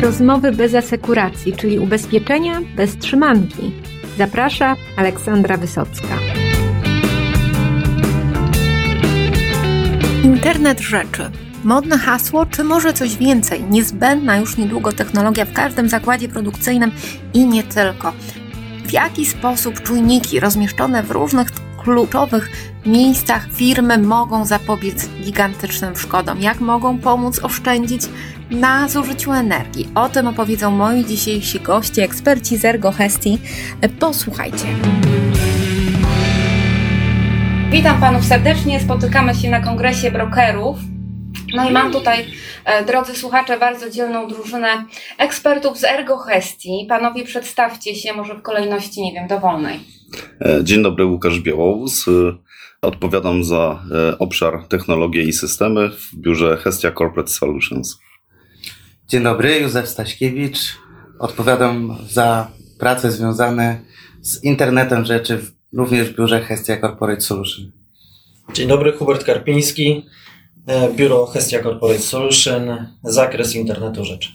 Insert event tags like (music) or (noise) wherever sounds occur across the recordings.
rozmowy bez asekuracji, czyli ubezpieczenia bez trzymanki. Zaprasza Aleksandra Wysocka. Internet rzeczy. Modne hasło, czy może coś więcej? Niezbędna już niedługo technologia w każdym zakładzie produkcyjnym i nie tylko. W jaki sposób czujniki rozmieszczone w różnych kluczowych miejscach firmy mogą zapobiec gigantycznym szkodom? Jak mogą pomóc oszczędzić na zużyciu energii? O tym opowiedzą moi dzisiejsi goście, eksperci z Ergo Hesti. Posłuchajcie. Witam Panów serdecznie. Spotykamy się na kongresie brokerów. No i mam tutaj, e, drodzy słuchacze, bardzo dzielną drużynę ekspertów z Ergo Hesti. Panowie, przedstawcie się może w kolejności, nie wiem, dowolnej. E, dzień dobry, Łukasz Białowóz. E, Odpowiadam za e, obszar technologie i systemy w biurze Hestia Corporate Solutions. Dzień dobry, Józef Staśkiewicz. Odpowiadam za prace związane z internetem rzeczy, w- również w biurze Hestia Corporate Solution. Dzień dobry, Hubert Karpiński, biuro Hestia Corporate Solution, zakres internetu rzeczy.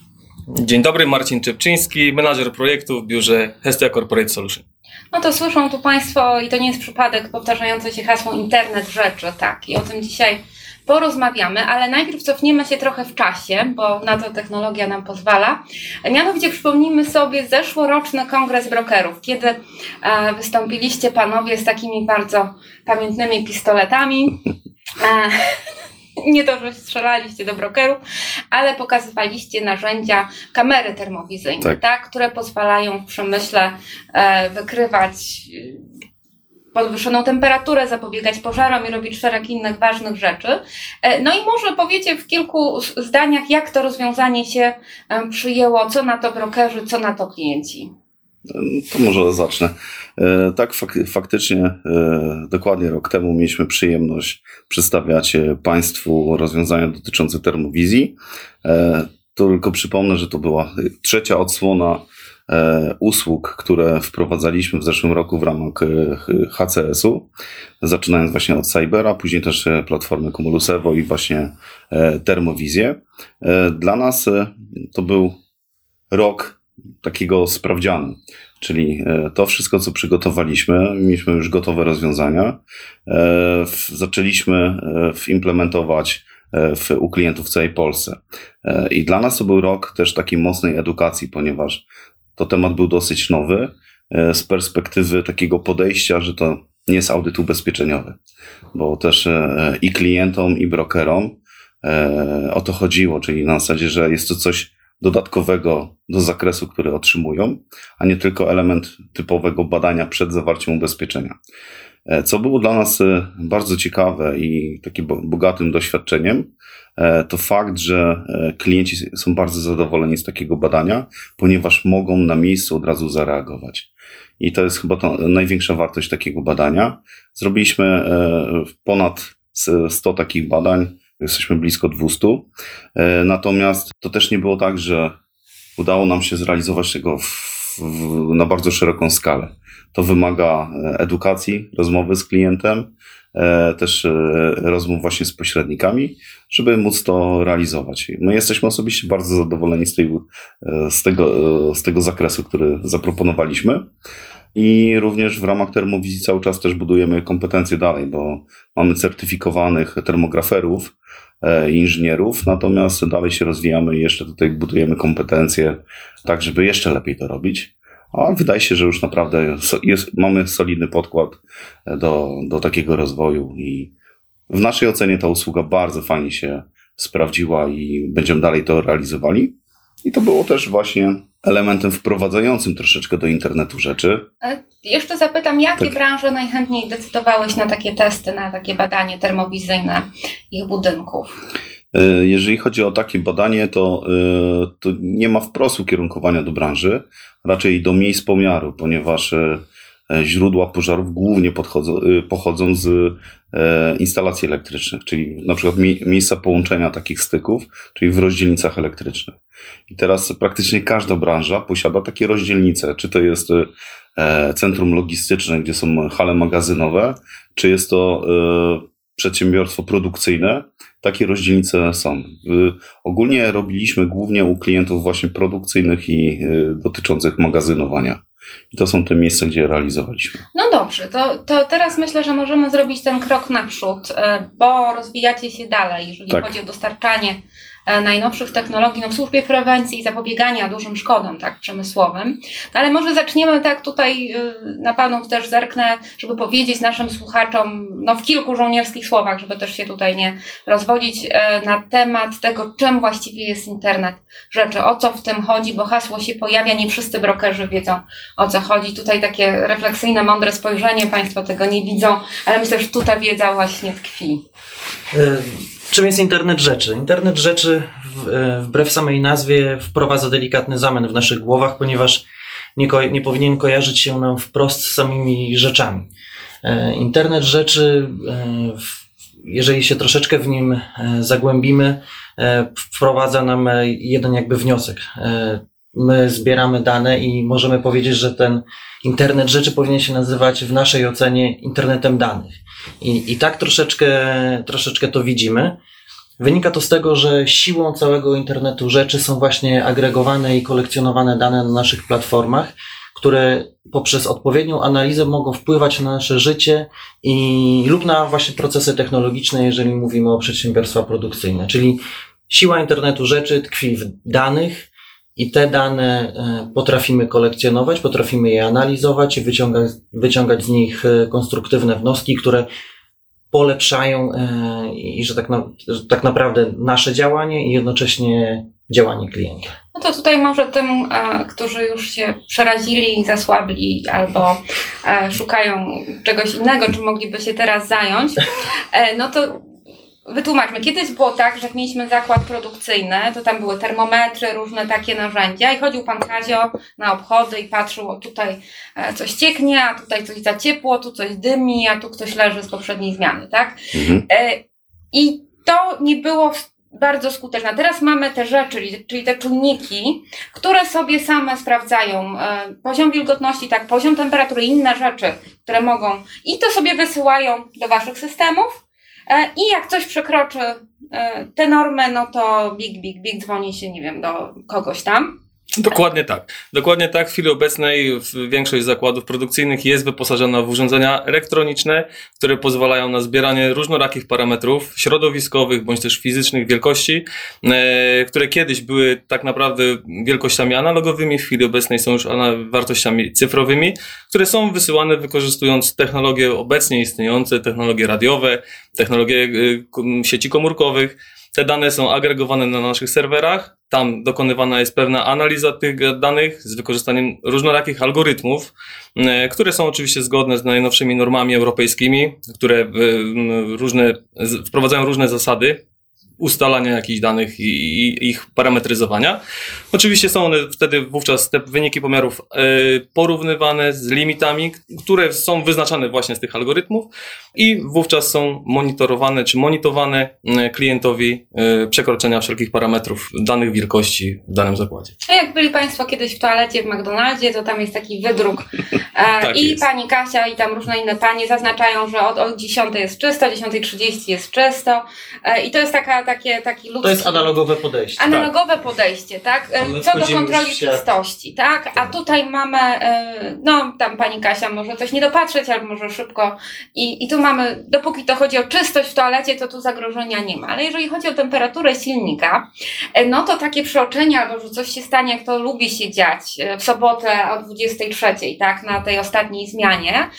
Dzień dobry, Marcin Czepczyński, menadżer projektu w biurze Hestia Corporate Solution. No to słyszą tu Państwo, i to nie jest przypadek, powtarzające się hasło internet rzeczy, tak, i o tym dzisiaj porozmawiamy, ale najpierw cofniemy się trochę w czasie, bo na to technologia nam pozwala. Mianowicie przypomnijmy sobie zeszłoroczny kongres brokerów, kiedy e, wystąpiliście panowie z takimi bardzo pamiętnymi pistoletami. Nie to, że strzelaliście do brokerów, ale pokazywaliście narzędzia, kamery termowizyjne, tak. Tak. które pozwalają w przemyśle e, wykrywać e, podwyższoną temperaturę, zapobiegać pożarom i robić szereg innych ważnych rzeczy. E, No i może powiecie w kilku zdaniach, jak to rozwiązanie się e, przyjęło, co na to brokerzy, co na to klienci. To może zacznę. E, Tak, fak- faktycznie e, dokładnie rok temu mieliśmy przyjemność przedstawiać e, Państwu rozwiązania dotyczące termowizji. Tylko przypomnę, że to była trzecia odsłona usług, które wprowadzaliśmy w zeszłym roku w ramach HCS-u, zaczynając właśnie od Cybera, później też platformy Cumulus Evo i właśnie termowizję. Dla nas to był rok takiego sprawdzianu. Czyli e, to wszystko, co przygotowaliśmy, mieliśmy już gotowe rozwiązania. e, Zaczęliśmy e, implementować w, u klientów w całej Polsce. I dla nas to był rok też takiej mocnej edukacji, ponieważ to temat był dosyć nowy z perspektywy takiego podejścia, że to nie jest audyt ubezpieczeniowy, bo też i klientom, i brokerom o to chodziło, czyli na zasadzie, że jest to coś dodatkowego do zakresu, który otrzymują, a nie tylko element typowego badania przed zawarciem ubezpieczenia. E, Co było dla nas e, bardzo ciekawe i takim bo- bogatym doświadczeniem, e, to fakt, że klienci są bardzo zadowoleni z takiego badania, ponieważ mogą na miejscu od razu zareagować. I to jest chyba to największa wartość takiego badania. Zrobiliśmy ponad s- 100 takich badań, jesteśmy blisko 200. E, Natomiast to też nie było tak, że udało nam się zrealizować tego w, w, na bardzo szeroką skalę. To wymaga e, edukacji, rozmowy z klientem, e, też rozmów właśnie z pośrednikami, żeby móc to realizować. My jesteśmy osobiście bardzo zadowoleni z, tej, z, tego, z tego zakresu, który zaproponowaliśmy. I również w ramach termowizji cały czas też budujemy kompetencje dalej, bo mamy certyfikowanych termograferów, e, inżynierów, natomiast dalej się rozwijamy i jeszcze tutaj budujemy kompetencje, tak żeby jeszcze lepiej to robić. A wydaje się, że już naprawdę jest, mamy solidny podkład e, do, do takiego rozwoju i w naszej ocenie ta usługa bardzo fajnie się sprawdziła i będziemy dalej to realizowali. I to było też właśnie elementem wprowadzającym troszeczkę do internetu rzeczy. Jeszcze zapytam, jakie Tak. branże najchętniej decydowały się na takie testy, na takie badanie termowizyjne ich budynków? E, Jeżeli chodzi o takie badanie, to, e, to nie ma wprost ukierunkowania do branży, raczej do miejsc pomiaru, ponieważ e, źródła pożarów głównie podchodzą, pochodzą z instalacji elektrycznych, czyli na przykład mie- miejsca połączenia takich styków, czyli w rozdzielnicach elektrycznych. I teraz praktycznie każda branża posiada takie rozdzielnice, czy to jest e, centrum logistyczne, gdzie są hale magazynowe, czy jest to e, przedsiębiorstwo produkcyjne, takie rozdzielnice są. Ogólnie robiliśmy głównie u klientów właśnie produkcyjnych i y, dotyczących magazynowania. I to są te miejsca, gdzie realizowaliśmy. No dobrze, to, to teraz myślę, że możemy zrobić ten krok naprzód, e, bo rozwijacie się dalej, jeżeli Tak. chodzi o dostarczanie e, najnowszych technologii no, w służbie prewencji i zapobiegania dużym szkodom tak, przemysłowym. No, ale może zaczniemy tak tutaj, e, na Panu też zerknę, żeby powiedzieć naszym słuchaczom no, w kilku żołnierskich słowach, żeby też się tutaj nie rozwodzić e, na temat tego, czym właściwie jest internet rzeczy, o co w tym chodzi, bo hasło się pojawia, nie wszyscy brokerzy wiedzą, o co chodzi. Tutaj takie refleksyjne, mądre spojrzenie, Państwo tego nie widzą, ale myślę, że tu ta wiedza właśnie tkwi. Czym jest internet rzeczy? Internet rzeczy, e, wbrew samej nazwie, wprowadza delikatny zamęt w naszych głowach, ponieważ nie, nie powinien kojarzyć się nam wprost z samymi rzeczami. E, Internet rzeczy, e, jeżeli się troszeczkę w nim zagłębimy, wprowadza nam jeden jakby wniosek. My zbieramy dane i możemy powiedzieć, że ten internet rzeczy powinien się nazywać w naszej ocenie internetem danych. I, i tak troszeczkę, troszeczkę to widzimy. Wynika to z tego, że siłą całego internetu rzeczy są właśnie agregowane i kolekcjonowane dane na naszych platformach, które poprzez odpowiednią analizę mogą wpływać na nasze życie i lub na właśnie procesy technologiczne, jeżeli mówimy o przedsiębiorstwa produkcyjne. Czyli siła internetu rzeczy tkwi w danych i te dane e, potrafimy kolekcjonować, potrafimy je analizować i wyciągać, wyciągać z nich e, konstruktywne wnioski, które polepszają e, i że tak, na, że tak naprawdę nasze działanie i jednocześnie działanie klienta. No to tutaj może tym, którzy już się przerazili, zasłabli albo szukają czegoś innego, czym mogliby się teraz zająć, no to wytłumaczmy. Kiedyś było tak, że jak mieliśmy zakład produkcyjny, to tam były termometry, różne takie narzędzia i chodził pan Kazio na obchody i patrzył, o tutaj e, coś cieknie, a tutaj coś za ciepło, tu coś dymi, a tu ktoś leży z poprzedniej zmiany, tak? Mhm. E, I to nie było bardzo skuteczne. Teraz mamy te rzeczy, czyli- te czujniki, które sobie same sprawdzają e, poziom wilgotności, tak, poziom temperatury, inne rzeczy, które mogą i to sobie wysyłają do waszych systemów. E, I jak coś przekroczy e, te normy, no to big, big, big dzwoni się, nie wiem, do kogoś tam. Dokładnie tak. Dokładnie tak. W chwili obecnej większość zakładów produkcyjnych jest wyposażona w urządzenia elektroniczne, które pozwalają na zbieranie różnorakich parametrów środowiskowych bądź też fizycznych wielkości, e, które kiedyś były tak naprawdę wielkościami analogowymi, w chwili obecnej są już wartościami cyfrowymi, które są wysyłane wykorzystując technologie obecnie istniejące, technologie radiowe, technologie e, sieci komórkowych. Te dane są agregowane na naszych serwerach. Tam dokonywana jest pewna analiza tych danych z wykorzystaniem różnorakich algorytmów, e, które są oczywiście zgodne z najnowszymi normami europejskimi, które e, różne, wprowadzają różne zasady ustalania jakichś danych i, ich parametryzowania. Oczywiście są one wtedy wówczas te wyniki pomiarów e, porównywane z limitami, które są wyznaczane właśnie z tych algorytmów i wówczas są monitorowane czy monitorowane e, klientowi e, przekroczenia wszelkich parametrów danych wielkości w danym zakładzie. A jak byli Państwo kiedyś w toalecie w McDonaldzie, to tam jest taki wydruk. (laughs) Tak I jest. pani Kasia i tam różne inne panie zaznaczają, że od, od 10 jest czysto, 10.30 jest czysto. I to jest taka, takie, taki ludzki... To jest analogowe podejście. Analogowe podejście, tak? E, A my Co do kontroli czystości, tak? A tutaj mamy, e, no tam pani Kasia może coś nie dopatrzeć, albo może szybko. I, I tu mamy, dopóki to chodzi o czystość w toalecie, to tu zagrożenia nie ma. Ale jeżeli chodzi o temperaturę silnika, e, no to takie przeoczenie, albo że coś się stanie, jak to lubi się dziać e, w sobotę o 23, tak? Na tej ostatniej zmianie,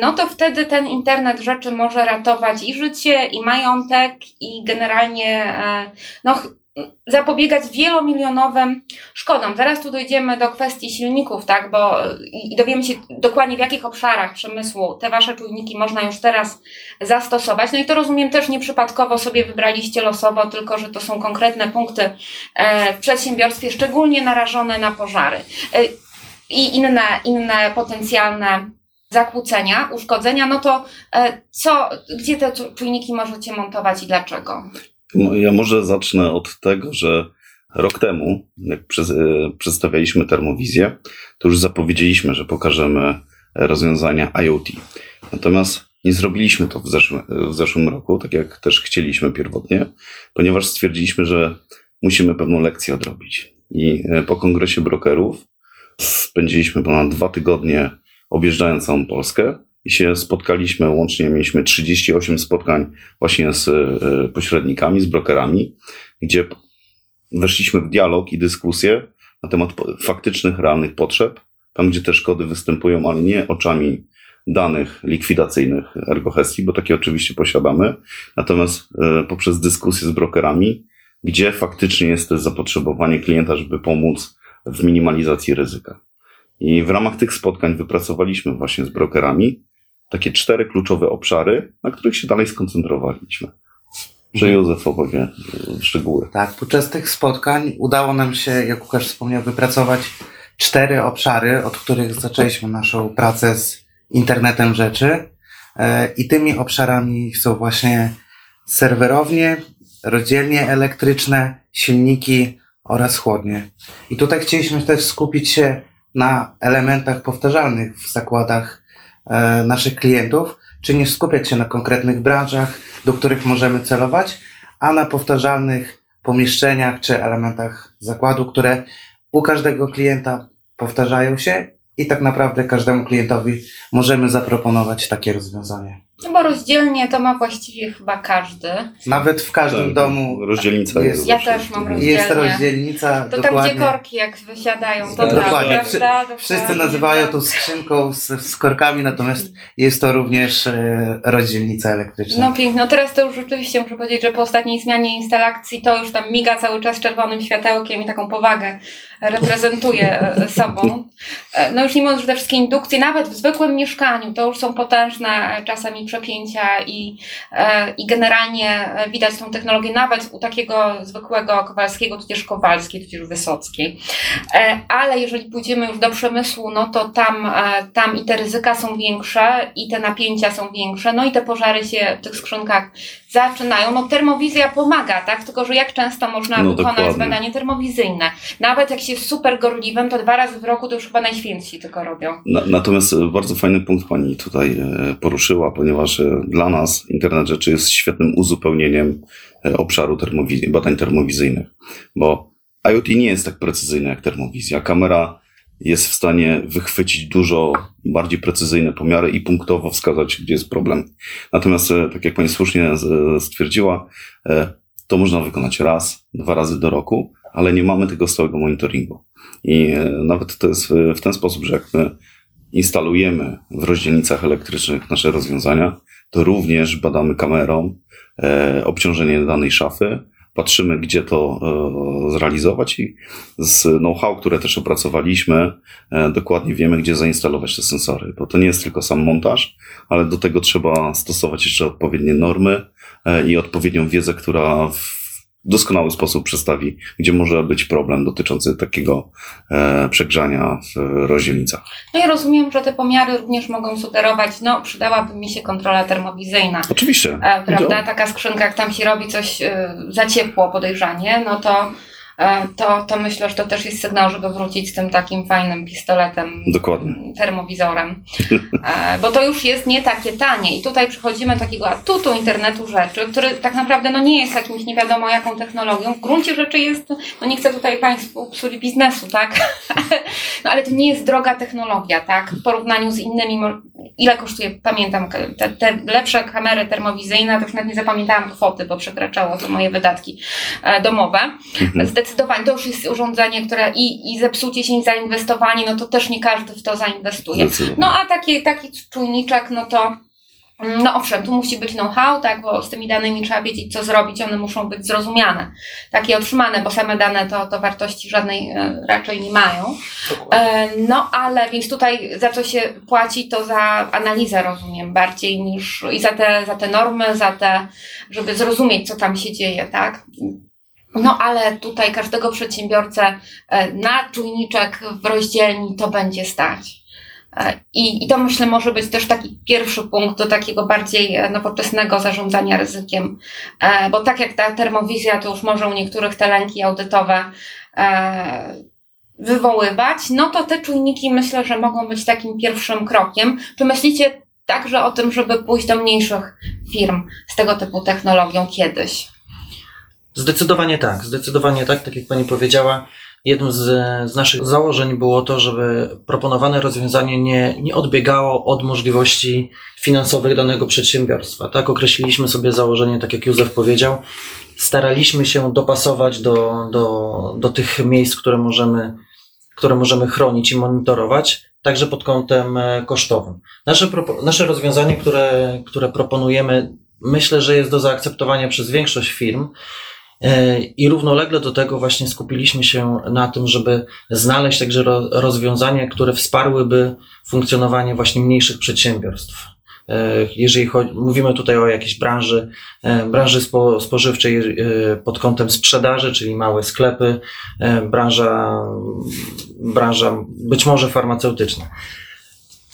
no to wtedy ten internet rzeczy może ratować i życie, i majątek, i generalnie, e, no zapobiegać wielomilionowym szkodom. Zaraz tu dojdziemy do kwestii silników, tak, bo i dowiemy się dokładnie w jakich obszarach przemysłu te wasze czujniki można już teraz zastosować. No i to rozumiem też nieprzypadkowo sobie wybraliście losowo, tylko że to są konkretne punkty e, w przedsiębiorstwie szczególnie narażone na pożary e, i inne, inne potencjalne zakłócenia, uszkodzenia, no to co, gdzie te czu- czujniki możecie montować i dlaczego? No, Ja może zacznę od tego, że rok temu, jak e, przedstawialiśmy termowizję, to już zapowiedzieliśmy, że pokażemy rozwiązania IoT. Natomiast Nie zrobiliśmy to w zeszłym, w zeszłym roku, tak jak też chcieliśmy pierwotnie, ponieważ stwierdziliśmy, że musimy pewną lekcję odrobić. I e, po kongresie brokerów spędziliśmy ponad dwa tygodnie objeżdżając całą Polskę i się spotkaliśmy, łącznie mieliśmy 38 spotkań właśnie z e, pośrednikami, z brokerami, gdzie weszliśmy w dialog i dyskusję na temat faktycznych, realnych potrzeb, tam gdzie te szkody występują, ale nie oczami danych likwidacyjnych ergohestii, bo takie oczywiście posiadamy, natomiast e, poprzez dyskusję z brokerami, gdzie faktycznie jest to zapotrzebowanie klienta, żeby pomóc w minimalizacji ryzyka. I w ramach tych spotkań wypracowaliśmy właśnie z brokerami takie cztery kluczowe obszary, na których się dalej skoncentrowaliśmy. Że Józef opowie e, szczegóły. Tak, podczas tych spotkań udało nam się, jak Łukasz wspomniał, wypracować cztery obszary, od których zaczęliśmy naszą pracę z internetem rzeczy. E, I tymi obszarami są właśnie serwerownie, rozdzielnie elektryczne, silniki oraz chłodnie. I tutaj chcieliśmy też skupić się na elementach powtarzalnych w zakładach naszych klientów, czyli nie skupiać się na konkretnych branżach, do których możemy celować, a na powtarzalnych pomieszczeniach czy elementach zakładu, które u każdego klienta powtarzają się i tak naprawdę każdemu klientowi możemy zaproponować takie rozwiązanie. No bo rozdzielnie to ma właściwie chyba każdy. Nawet w każdym Tak, domu Rozdzielnica jest-. Ja też mam jest rozdzielnica, To tam, dokładnie. gdzie korki jak wysiadają, to tak, Dokładnie. prawda? Wszyscy Dokładnie. nazywają to skrzynką z, z korkami, natomiast jest to również e, rozdzielnica elektryczna. No pięknie. No teraz to już rzeczywiście muszę powiedzieć, że po ostatniej zmianie instalacji to już tam miga cały czas czerwonym światełkiem i taką powagę reprezentuje e, sobą. E, No już nie mówiąc, że te wszystkie indukcje, nawet w zwykłym mieszkaniu, to już są potężne e, czasami przepięcia i, e, i generalnie e, widać tą technologię nawet u takiego zwykłego Kowalskiego, tudzież Kowalskiej, tudzież Wysockiej. E, Ale jeżeli pójdziemy już do przemysłu, no to tam, tam i te ryzyka są większe, i te napięcia są większe, no i te pożary się w tych skrzynkach zaczynają. No termowizja pomaga, tak? Tylko, że jak często można No, wykonać dokładnie. badanie termowizyjne? Nawet jak się jest super gorliwym, to dwa razy w roku to już chyba najświętsi tylko robią. Na, natomiast e, bardzo fajny punkt Pani tutaj e, poruszyła, ponieważ e, dla nas internet rzeczy jest świetnym uzupełnieniem obszaru termowiz- badań termowizyjnych, bo IoT nie jest tak precyzyjne jak termowizja. Kamera jest w stanie wychwycić dużo bardziej precyzyjne pomiary i punktowo wskazać, gdzie jest problem. Natomiast, e, tak jak Pani słusznie z- stwierdziła, e, to można wykonać raz, dwa razy do roku, ale nie mamy tego stałego monitoringu. I e, nawet to jest w, ten sposób, że jak my instalujemy w rozdzielnicach elektrycznych nasze rozwiązania, to również badamy kamerą e, obciążenie danej szafy, patrzymy, gdzie to e, zrealizować i z know-how, które też opracowaliśmy, e, dokładnie wiemy, gdzie zainstalować te sensory, bo to nie jest tylko sam montaż, ale do tego trzeba stosować jeszcze odpowiednie normy e, i odpowiednią wiedzę, która w doskonały sposób przedstawi, gdzie może być problem dotyczący takiego e, przegrzania w rozdzielnicach. No i rozumiem, że te pomiary również mogą sugerować, no przydałaby mi się kontrola termowizyjna. Oczywiście. E, prawda? Taka skrzynka, jak tam się robi coś e, za ciepło podejrzanie, no to, to, to myślę, że to też jest sygnał, żeby wrócić z tym takim fajnym pistoletem, Dokładnie. termowizorem. (laughs) E, bo to już jest nie takie tanie. I tutaj przechodzimy do takiego atutu internetu rzeczy, który tak naprawdę no, nie jest jakimś nie wiadomo jaką technologią. W gruncie rzeczy jest, no nie chcę tutaj Państwu psuli biznesu, tak? (laughs) no ale to nie jest droga technologia, tak? W porównaniu z innymi, ile kosztuje, pamiętam, te, te lepsze kamery termowizyjne, to już nawet nie zapamiętałam kwoty, bo przekraczało to moje wydatki e, domowe. Mhm. Zdecydowanie to już jest urządzenie, które i, i zepsucie się, i zainwestowanie, no to też nie każdy w to zainwestuje. No a taki, taki czujniczek, no to mm, no owszem, tu musi być know-how, tak, bo z tymi danymi trzeba wiedzieć, co zrobić, one muszą być zrozumiane, takie otrzymane, bo same dane to, to wartości żadnej e, raczej nie mają. E, no ale więc tutaj za co się płaci, to za analizę rozumiem bardziej niż i za te, za te normy, za te, żeby zrozumieć, co tam się dzieje, tak. No ale tutaj każdego przedsiębiorcę e, na czujniczek w rozdzielni to będzie stać. E, I, I to myślę może być też taki pierwszy punkt do takiego bardziej e, nowoczesnego zarządzania ryzykiem, bo tak jak ta termowizja, to już może u niektórych te lęki audytowe wywoływać, no to te czujniki myślę, że mogą być takim pierwszym krokiem. Czy myślicie także o tym, żeby pójść do mniejszych firm z tego typu technologią kiedyś. Zdecydowanie tak, zdecydowanie tak, tak jak Pani powiedziała. Jednym z, z naszych założeń było to, żeby proponowane rozwiązanie nie, nie odbiegało od możliwości finansowych danego przedsiębiorstwa. Tak, określiliśmy sobie założenie, tak jak Józef powiedział. Staraliśmy się dopasować do, do, do tych miejsc, które możemy, które możemy chronić i monitorować, także pod kątem e, kosztowym. Nasze, nasze rozwiązanie, które, które proponujemy, myślę, że jest do zaakceptowania przez większość firm. E, I równolegle do tego właśnie skupiliśmy się na tym, żeby znaleźć także ro- rozwiązania, które wsparłyby funkcjonowanie właśnie mniejszych przedsiębiorstw. E, Jeżeli chodzi, mówimy tutaj o jakiejś branży, e, branży spo, spożywczej pod kątem sprzedaży, czyli małe sklepy, branża, branża być może farmaceutyczna.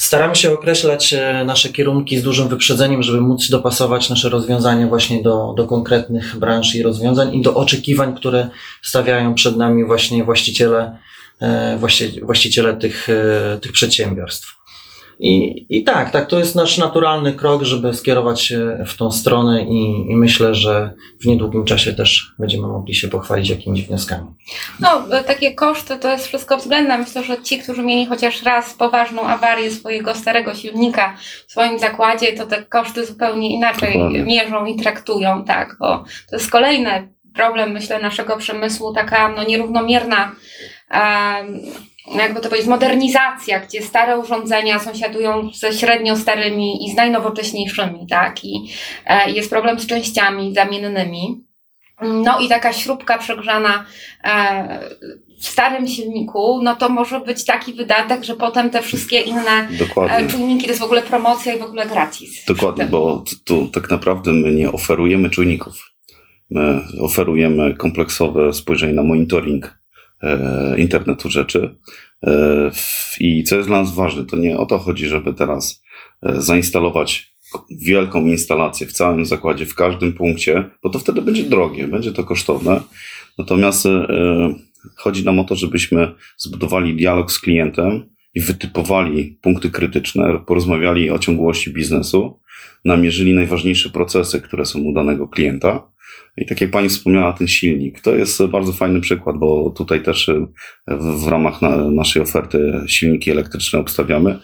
Staramy się określać e, nasze kierunki z dużym wyprzedzeniem, żeby móc dopasować nasze rozwiązania właśnie do, do konkretnych branż i rozwiązań i do oczekiwań, które stawiają przed nami właśnie właściciele, e, właści- właściciele tych, e, tych przedsiębiorstw. I, I tak, tak, to jest nasz naturalny krok, żeby skierować się w tą stronę i, i myślę, że w niedługim czasie też będziemy mogli się pochwalić jakimiś wnioskami. No, e, takie koszty to jest wszystko względne. Myślę, że ci, którzy mieli chociaż raz poważną awarię swojego starego silnika w swoim zakładzie, to te koszty zupełnie inaczej Dokładnie. mierzą i traktują, tak, bo to jest kolejny problem, myślę, naszego przemysłu, taka no, nierównomierna jakby to powiedzieć, modernizacja, gdzie stare urządzenia sąsiadują ze średnio starymi i z najnowocześniejszymi, tak, i e, jest problem z częściami zamiennymi. No i taka śrubka przegrzana e, w starym silniku, no to może być taki wydatek, że potem te wszystkie inne Dokładnie. e, czujniki to jest w ogóle promocja i w ogóle gratis. Dokładnie, bo tu tak naprawdę my nie oferujemy czujników. My oferujemy kompleksowe spojrzenie na monitoring internetu rzeczy. E, I co jest dla nas ważne, to nie o to chodzi, żeby teraz e, zainstalować wielką instalację w całym zakładzie, w każdym punkcie, bo to wtedy będzie drogie, będzie to kosztowne. Natomiast e, chodzi nam o to, żebyśmy zbudowali dialog z klientem i wytypowali punkty krytyczne, porozmawiali o ciągłości biznesu, namierzyli najważniejsze procesy, które są u danego klienta. I tak jak Pani wspomniała, ten silnik, to jest bardzo fajny przykład, bo tutaj też e, w, w ramach na, naszej oferty silniki elektryczne obstawiamy.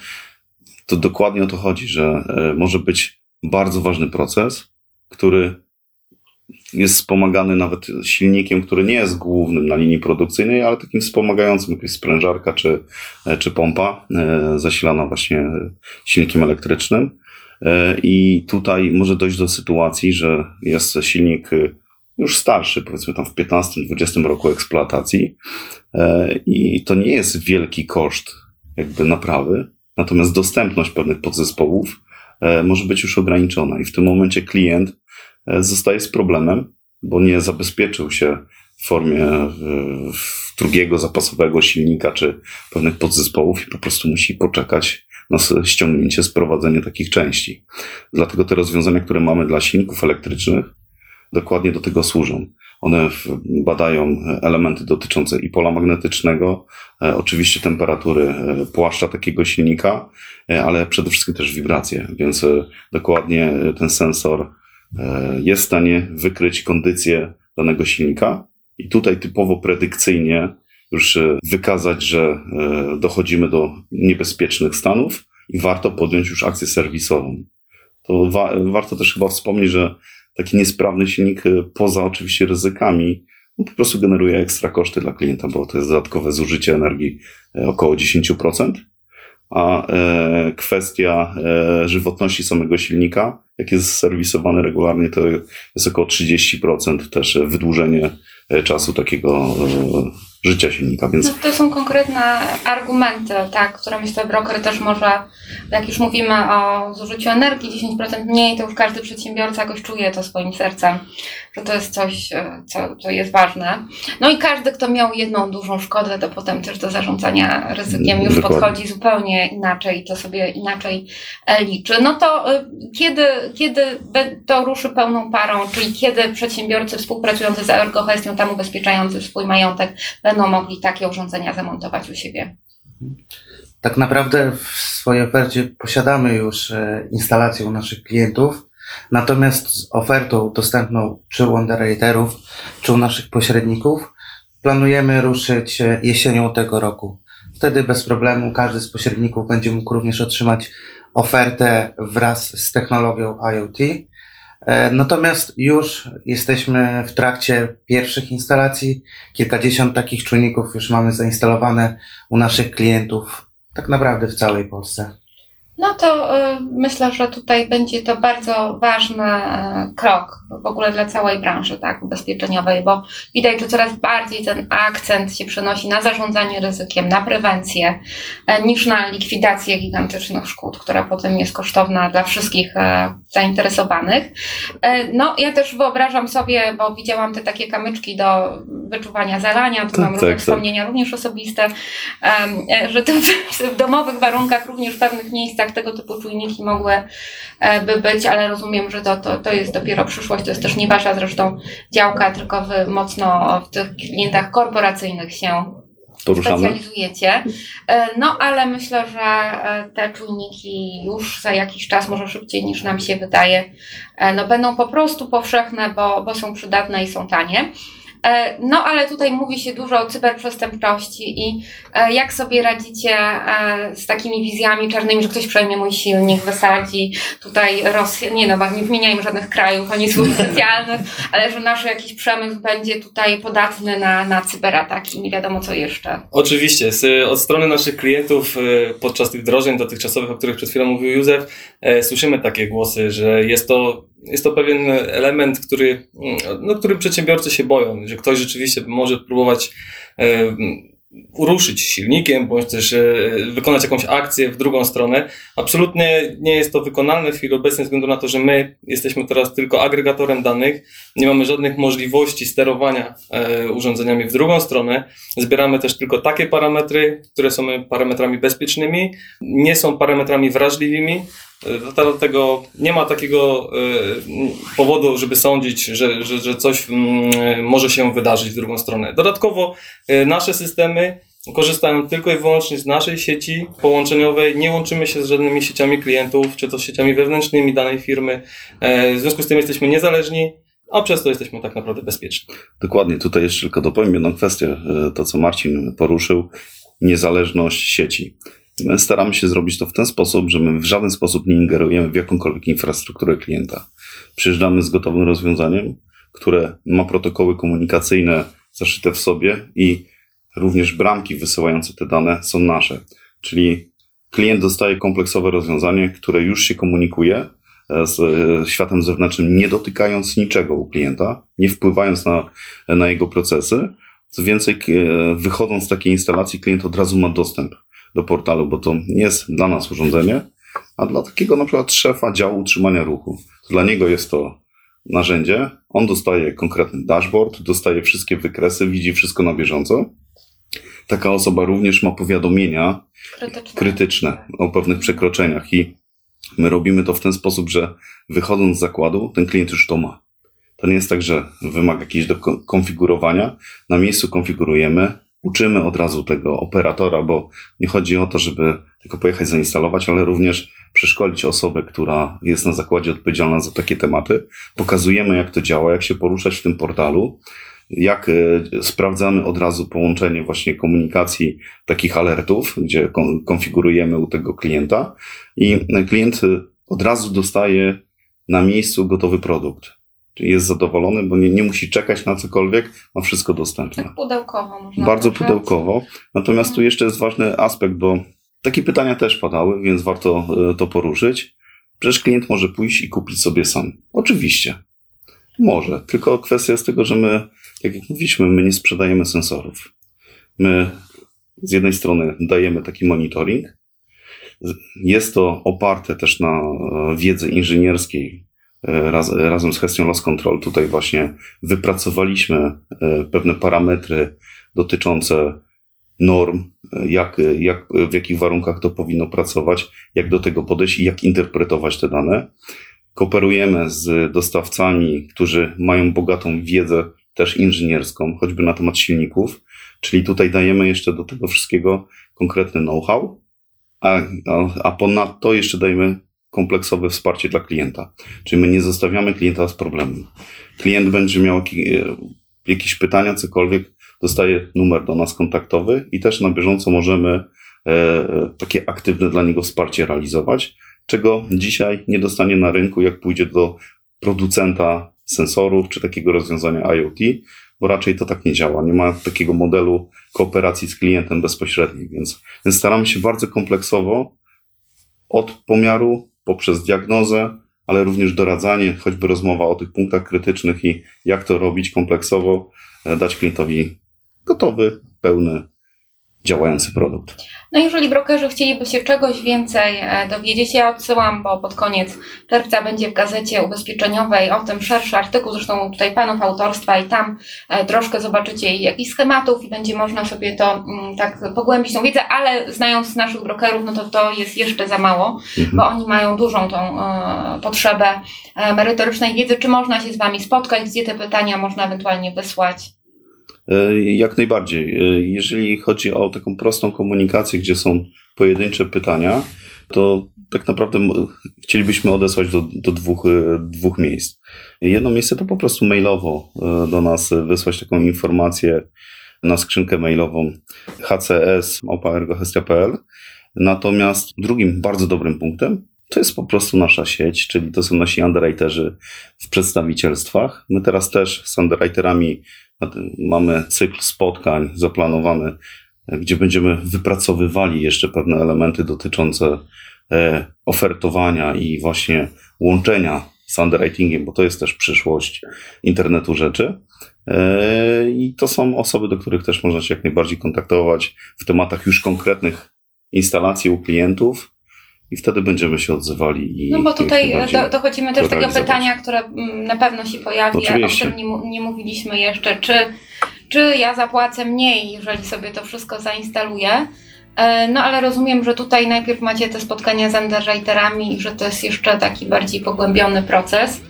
To dokładnie o to chodzi, że e, może być bardzo ważny proces, który jest wspomagany nawet silnikiem, który nie jest głównym na linii produkcyjnej, ale takim wspomagającym, jak jest sprężarka czy, e, czy pompa zasilana właśnie silnikiem elektrycznym. E, I tutaj może dojść do sytuacji, że jest silnik e, już starszy, powiedzmy tam w 15-20 roku eksploatacji. E, i to nie jest wielki koszt jakby naprawy, natomiast dostępność pewnych podzespołów e, może być już ograniczona. I w tym momencie klient zostaje z problemem, bo nie zabezpieczył się w formie drugiego zapasowego silnika czy pewnych podzespołów i po prostu musi poczekać na ściągnięcie, sprowadzenie takich części. Dlatego te rozwiązania, które mamy dla silników elektrycznych, dokładnie do tego służą. One badają elementy dotyczące i pola magnetycznego, e, oczywiście temperatury e, płaszcza takiego silnika, e, ale przede wszystkim też wibracje, więc dokładnie ten sensor jest w stanie wykryć kondycję danego silnika i tutaj typowo predykcyjnie już wykazać, że e, dochodzimy do niebezpiecznych stanów i warto podjąć już akcję serwisową. To wa- warto też chyba wspomnieć, że taki niesprawny silnik, e, poza oczywiście ryzykami, no po prostu generuje ekstra koszty dla klienta, bo to jest dodatkowe zużycie energii e, około 10%. A e, kwestia e, żywotności samego silnika, jak jest serwisowany regularnie, to jest około 30% też wydłużenie czasu takiego e, życia silnika, więc No, to są konkretne argumenty, tak, które myślę broker też może, jak już mówimy o zużyciu energii 10% mniej, to już każdy przedsiębiorca jakoś czuje to swoim sercem, że to jest coś, e, co, co jest ważne. No i każdy, kto miał jedną dużą szkodę, to potem też do zarządzania ryzykiem już Dokładnie. podchodzi zupełnie inaczej, to sobie inaczej e, liczy. No to e, kiedy, kiedy to ruszy pełną parą, czyli kiedy przedsiębiorcy współpracujący z Ergohestią, tam ubezpieczający swój majątek, będą mogli takie urządzenia zamontować u siebie. Tak naprawdę w swojej ofercie posiadamy już instalację u naszych klientów, natomiast z ofertą dostępną czy u underwriterów, czy u naszych pośredników planujemy ruszyć e, jesienią tego roku. Wtedy bez problemu każdy z pośredników będzie mógł również otrzymać ofertę wraz z technologią IoT. E, Natomiast już jesteśmy w trakcie pierwszych instalacji. Kilkadziesiąt takich czujników już mamy zainstalowane u naszych klientów, tak naprawdę w całej Polsce. No to y, myślę, że tutaj będzie to bardzo ważny y, krok w ogóle dla całej branży tak, ubezpieczeniowej, bo widać, że coraz bardziej ten akcent się przenosi na zarządzanie ryzykiem, na prewencję, y, niż na likwidację gigantycznych szkód, która potem jest kosztowna dla wszystkich y, zainteresowanych. No ja też wyobrażam sobie, bo widziałam te takie kamyczki do wyczuwania zalania, tu Tak, mam tak, tak. wspomnienia również osobiste, e, że to w domowych warunkach również w pewnych miejscach tego typu czujniki mogły e, by być, ale rozumiem, że to, to, to jest dopiero przyszłość, to jest też nie wasza zresztą działka, tylko wy mocno w tych klientach korporacyjnych się Poruszamy. specjalizujecie. E, No ale myślę, że e, te czujniki już za jakiś czas, może szybciej niż nam się wydaje, no będą po prostu powszechne, bo, bo są przydatne i są tanie. E, No ale tutaj mówi się dużo o cyberprzestępczości i e, jak sobie radzicie e, z takimi wizjami czarnymi, że ktoś przejmie mój silnik, wysadzi tutaj Rosję, nie no, nie wymieniajmy żadnych krajów ani służb (laughs) specjalnych, ale że nasz jakiś przemysł będzie tutaj podatny na, na cyberataki. I nie wiadomo co jeszcze. Oczywiście, z, od strony naszych klientów podczas tych wdrożeń dotychczasowych, o których przed chwilą mówił Józef, e, słyszymy takie głosy, że jest to, jest to pewien element, który, mm, no, którym przedsiębiorcy się boją, że ktoś rzeczywiście może próbować e, uruszyć silnikiem, bądź też e, wykonać jakąś akcję w drugą stronę. Absolutnie nie jest to wykonalne w chwili obecnej, ze względu na to, że my jesteśmy teraz tylko agregatorem danych, nie mamy żadnych możliwości sterowania e, urządzeniami w drugą stronę. Zbieramy też tylko takie parametry, które są parametrami bezpiecznymi, nie są parametrami wrażliwymi. E, Dlatego nie ma takiego e, powodu, żeby sądzić, że, że, że coś mm, może się wydarzyć w drugą stronę. Dodatkowo e, nasze systemy korzystają tylko i wyłącznie z naszej sieci połączeniowej, nie łączymy się z żadnymi sieciami klientów, czy to z sieciami wewnętrznymi danej firmy. E, W związku z tym jesteśmy niezależni, a przez to jesteśmy tak naprawdę bezpieczni. Dokładnie, tutaj jeszcze tylko dopowiem jedną kwestię, e, to co Marcin poruszył, niezależność sieci. My staramy się zrobić to w ten sposób, że my w żaden sposób nie ingerujemy w jakąkolwiek infrastrukturę klienta. Przyjeżdżamy z gotowym rozwiązaniem, które ma protokoły komunikacyjne zaszyte w sobie i również bramki wysyłające te dane są nasze. Czyli klient dostaje kompleksowe rozwiązanie, które już się komunikuje e, z e, światem zewnętrznym, nie dotykając niczego u klienta, nie wpływając na, na jego procesy. Co więcej, e, wychodząc z takiej instalacji, klient od razu ma dostęp do portalu, bo to nie jest dla nas urządzenie, a dla takiego na przykład szefa działu utrzymania ruchu. Dla niego jest to narzędzie, on dostaje konkretny dashboard, dostaje wszystkie wykresy, widzi wszystko na bieżąco. Taka osoba również ma powiadomienia Krytyczne. krytyczne o pewnych przekroczeniach i my robimy to w ten sposób, że wychodząc z zakładu, ten klient już to ma. To nie jest tak, że wymaga jakiegoś do ko- konfigurowania. Na miejscu konfigurujemy, uczymy od razu tego operatora, bo nie chodzi o to, żeby tylko pojechać zainstalować, ale również przeszkolić osobę, która jest na zakładzie odpowiedzialna za takie tematy. Pokazujemy, jak to działa, jak się poruszać w tym portalu, jak e, sprawdzamy od razu połączenie właśnie komunikacji takich alertów, gdzie kon- konfigurujemy u tego klienta i klient e, od razu dostaje na miejscu gotowy produkt. Jest zadowolony, bo nie, nie musi czekać na cokolwiek, ma wszystko dostępne. Tak pudełkowo można Bardzo powiedzieć. pudełkowo. Natomiast tu jeszcze jest ważny aspekt, bo takie pytania też padały, więc warto e, to poruszyć. Przecież klient może pójść i kupić sobie sam. Oczywiście. Może. Tylko kwestia jest tego, że my, tak jak mówiliśmy, my nie sprzedajemy sensorów. My z jednej strony dajemy taki monitoring. Jest to oparte też na e, wiedzy inżynierskiej raz, razem z kwestią loss control. Tutaj właśnie wypracowaliśmy e, pewne parametry dotyczące norm, e, jak, jak, w jakich warunkach to powinno pracować, jak do tego podejść i jak interpretować te dane. Kooperujemy z dostawcami, którzy mają bogatą wiedzę też inżynierską, choćby na temat silników, czyli tutaj dajemy jeszcze do tego wszystkiego konkretny know-how a, a, a ponadto jeszcze dajemy kompleksowe wsparcie dla klienta. Czyli my nie zostawiamy klienta z problemem. Klient będzie miał e, jakieś pytania, cokolwiek, dostaje numer do nas kontaktowy i też na bieżąco możemy e, takie aktywne dla niego wsparcie realizować, czego dzisiaj nie dostanie na rynku, jak pójdzie do producenta sensorów czy takiego rozwiązania IoT, bo raczej to tak nie działa. Nie ma takiego modelu kooperacji z klientem bezpośredniej, więc, więc staramy się bardzo kompleksowo od pomiaru poprzez diagnozę, ale również doradzanie, choćby rozmowa o tych punktach krytycznych i jak to robić kompleksowo, e, dać klientowi gotowy, pełny, działający produkt. No jeżeli brokerzy chcieliby się czegoś więcej e, dowiedzieć, ja odsyłam, bo pod koniec czerwca będzie w gazecie ubezpieczeniowej o tym szerszy artykuł, zresztą tutaj panów autorstwa i tam e, troszkę zobaczycie jakichś schematów i będzie można sobie to mm, tak pogłębić tą wiedzę, ale znając naszych brokerów, no to to jest jeszcze za mało, Mhm. bo oni mają dużą tą e, potrzebę merytorycznej wiedzy, czy można się z Wami spotkać, gdzie te pytania można ewentualnie wysłać. E, Jak najbardziej. E, Jeżeli chodzi o taką prostą komunikację, gdzie są pojedyncze pytania, to tak naprawdę chcielibyśmy odesłać do, do dwóch, e, dwóch miejsc. Jedno miejsce to po prostu mailowo do nas wysłać taką informację na skrzynkę mailową hcs.ergohestia.pl. Natomiast drugim bardzo dobrym punktem to jest po prostu nasza sieć, czyli to są nasi underwriterzy w przedstawicielstwach. My teraz też z underwriterami Mamy cykl spotkań zaplanowany, e, gdzie będziemy wypracowywali jeszcze pewne elementy dotyczące e, ofertowania i właśnie łączenia z underwritingiem, bo to jest też przyszłość internetu rzeczy. E, I to są osoby, do których też można się jak najbardziej kontaktować w tematach już konkretnych instalacji u klientów i wtedy będziemy się odzywali. I No bo tutaj do, dochodzimy też do tego pytania, które mm, na pewno się pojawi, o którym nie, nie mówiliśmy jeszcze, czy, czy ja zapłacę mniej, jeżeli sobie to wszystko zainstaluję. E, No ale rozumiem, że tutaj najpierw macie te spotkania z underwriterami i że to jest jeszcze taki bardziej pogłębiony proces.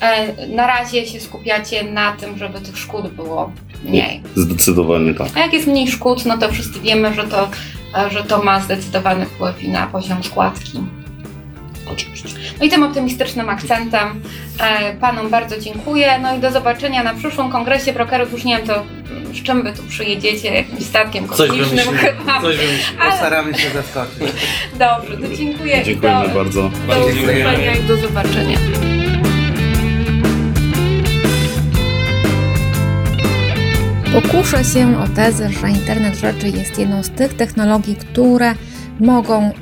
E, Na razie się skupiacie na tym, żeby tych szkód było mniej. Zdecydowanie tak. A jak jest mniej szkód, no to wszyscy wiemy, że to, że to ma zdecydowany wpływ i na poziom składki. Oczywiście. No i tym optymistycznym akcentem e, Panom bardzo dziękuję. No i do zobaczenia na przyszłym kongresie brokerów. Już nie wiem, to z czym Wy tu przyjedziecie, jakimś statkiem Coś kosmicznym (laughs) chyba. Coś wymyślimy. Ale Postaramy się zaskoczyć. dobrze, to dziękuję. Dziękujemy do, bardzo. Do Bardzo dziękujemy. usłyszenia i do zobaczenia. Pokuszę się o tezę, że internet rzeczy jest jedną z tych technologii, które mogą e,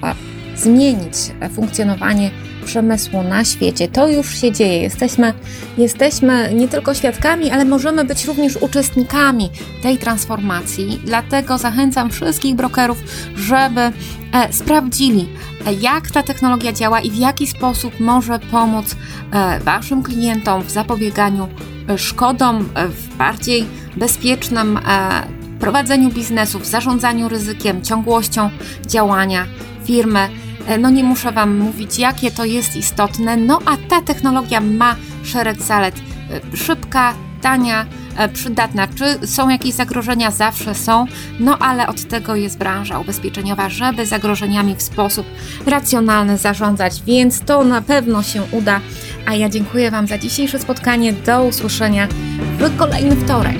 zmienić e, funkcjonowanie przemysłu na świecie. To już się dzieje. Jesteśmy, jesteśmy nie tylko świadkami, ale możemy być również uczestnikami tej transformacji. Dlatego zachęcam wszystkich brokerów, żeby e, sprawdzili, jak ta technologia działa i w jaki sposób może pomóc Waszym klientom w zapobieganiu szkodom, w bardziej bezpiecznym e, prowadzeniu biznesu, w zarządzaniu ryzykiem, ciągłością działania firmy. E, No nie muszę Wam mówić, jakie to jest istotne, no a ta technologia ma szereg zalet. E, Szybka, tania, przydatna. Czy są jakieś zagrożenia? Zawsze są, no ale od tego jest branża ubezpieczeniowa, żeby zagrożeniami w sposób racjonalny zarządzać, więc to na pewno się uda. A ja dziękuję Wam za dzisiejsze spotkanie. Do usłyszenia w kolejny wtorek.